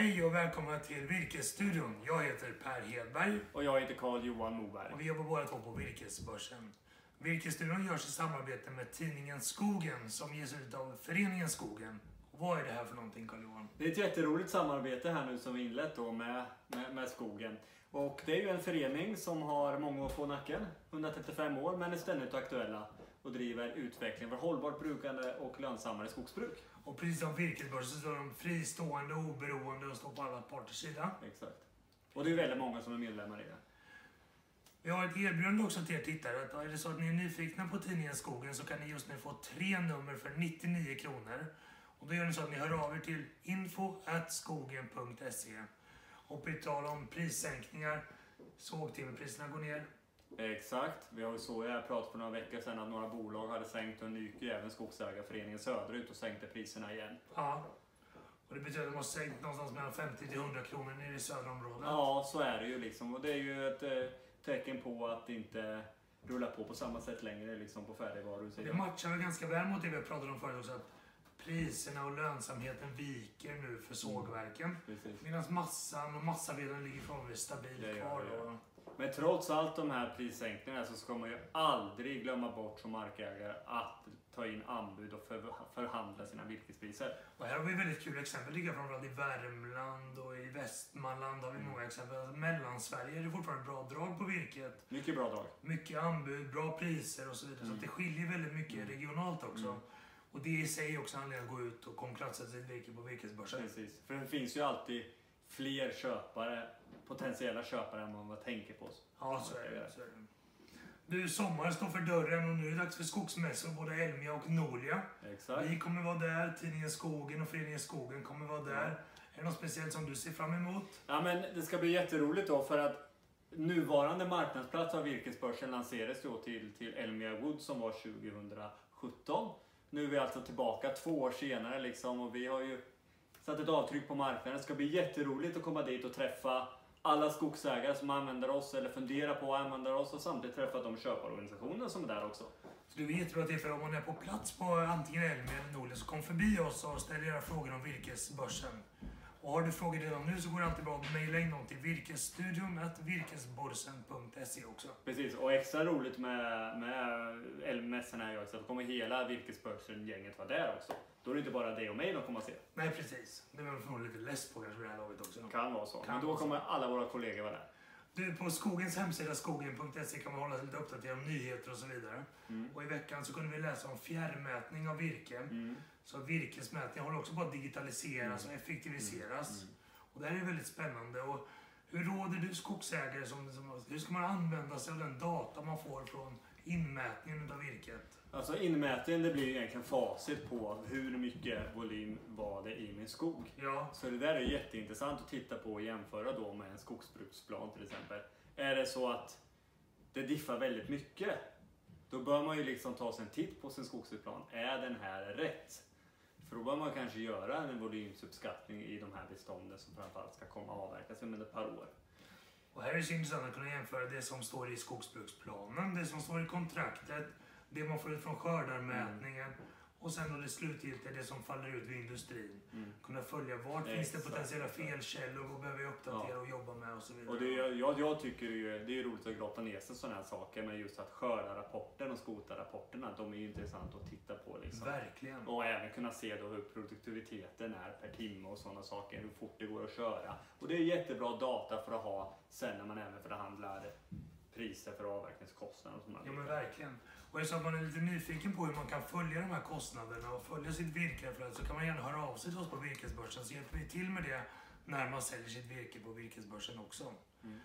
Hej och välkomna till Virkesstudion. Jag heter Per Hedberg Och jag heter Carl Johan Moberg. och vi jobbar båda två på Virkesbörsen. Virkesstudion görs i samarbete med tidningen Skogen som ges ut av Föreningen Skogen. Och vad är det här för någonting Carl-Johan? Det är ett jätteroligt samarbete här nu som vi inlett då med, med, med skogen. Och det är ju en förening som har många år på nacken, 135 år, men är ständigt aktuella och driver utveckling för hållbart brukande och lönsammare skogsbruk. Och precis som Virkesbörsen så står de fristående, oberoende och står på alla parters sida. Exakt. Och det är väldigt många som är medlemmar i det. Vi har ett erbjudande också till er tittare. Att är det så att ni är nyfikna på tidningen Skogen så kan ni just nu få tre nummer för 99 kronor. Och då gör ni så att ni hör av er till info.skogen.se. Och på tal om prissänkningar, sågtimmerpriserna går ner. Exakt. Vi har ju så jag pratade för några veckor sedan att några bolag hade sänkt och nu gick ju även Skogsägarföreningen Söderut och sänkte priserna igen. Ja. Och det betyder att de har sänkt någonstans mellan 50 till 100 kronor nere i södra området. Ja, så är det ju liksom. Och det är ju ett eh, tecken på att det inte rullar på på samma sätt längre liksom på Det färdigvarusidan. matchar ganska väl mot det vi pratade om förut också. Att priserna och lönsamheten viker nu för sågverken. Precis. Medan massan och massaveden ligger förhållandevis stabilt gör kvar. ja. då. Men trots allt de här prissänkningarna så ska man ju aldrig glömma bort som markägare att ta in anbud och för, förhandla sina virkespriser. Och här har vi väldigt kul exempel. Ligger framförallt i Värmland och i Västmanland har vi Mm. många exempel. Alltså, Mellansverige är det fortfarande bra drag på virket. Mycket bra drag. Mycket anbud, bra priser och så vidare. Så att det skiljer väldigt mycket Mm. regionalt också. Mm. Och det i sig också anledning att gå ut och konkurrensutsätta sitt virke på virkesbörsen. Precis. För det finns ju alltid fler köpare, potentiella köpare än vad man tänker på. Ja, så är det. Så är det. Du, sommaren står för dörren och nu är det dags för skogsmässor, både Elmia och Nolia. Exakt. Vi kommer vara där, tidningen Skogen och föreningen Skogen kommer vara där. Är det något speciellt som du ser fram emot? Ja, men det ska bli jätteroligt då för att nuvarande marknadsplats av virkesbörsen lanserades då till, till Elmia Wood som var 2017. Nu är vi alltså tillbaka två år senare liksom och vi har ju satt ett avtryck på marknaden. Det ska bli jätteroligt att komma dit och träffa alla skogsägare som använder oss eller funderar på att använda oss och samtidigt träffa de köparorganisationer som är där också. Så det är jättebra tillfälle om man är på plats på antingen Elmia eller Nolia så kom förbi oss och ställ era frågor om virkesbörsen. Och har du frågor redan nu så går det alltid bra att mejla in dem till virkesstudion virkesborsen.se också. Precis, och extra roligt med, med Elmässan är ju också att kommer hela virkesbörsen-gänget vara där också. Då är det inte bara dig och mig de kommer att se. Nej, precis. Det är man förmodligen lite less på kanske vid det här laget också. Kan vara så. Kan Men då kommer alla våra kollegor vara där. Du, på skogens hemsida skogen.se kan man hålla sig lite uppdaterad om nyheter och så vidare. Mm. Och i veckan så kunde vi läsa om fjärrmätning av virke. Mm. Så virkesmätning håller också på att digitaliseras och effektiviseras. Mm. Och det här är väldigt spännande. Och hur råder du skogsägare som, som, hur ska man använda sig av den data får från inmätningen av virket? Alltså inmätningen det blir egentligen facit på hur mycket volym var det i min skog. Ja, Så det där är jätteintressant att titta på och jämföra då med en skogsbruksplan till exempel. Är det så att det diffar väldigt mycket, då bör man ju liksom ta sig en titt på sin skogsbruksplan. Är den här rätt? För då bör man kanske göra en volymsuppskattning i de här bestånden som framförallt ska komma avverkas om ett par år och här är det så intressant att kunna jämföra det som står i skogsbruksplanen, det som står i kontraktet, det man får ut från skördarmätningen och sen då det slutgiltiga, det som faller ut vid industrin. Mm. Kunna följa vart finns det Exakt, potentiella exakt. felkällor, vad behöver jag uppdatera och jobba med och så vidare. Och det, är- jag, jag tycker ju, det är roligt att grotta ner sig i sådana här saker, men just att skördarrapporten och skotarrapporterna, de är ju intressanta att titta på. Liksom. Verkligen. Och även kunna se då hur produktiviteten är per timme och sådana saker, hur fort det går att köra. Och det är jättebra data för att ha sen när man även förhandlar priser för avverkningskostnader och sådana Ja men verkligen. Och eftersom man är lite nyfiken på hur man kan följa de här kostnaderna och följa sitt virkeflöde så kan man gärna höra av sig till oss på virkesbörsen så hjälper vi till med det när man säljer sitt virke på virkesbörsen också. Mm.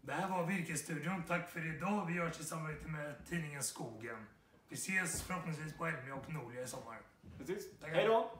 Det här var Virkesstudion. Tack för idag. Vi görs i samarbete med tidningen Skogen. Vi ses förhoppningsvis på Elmia och Nolia i sommar. Precis. Hej då!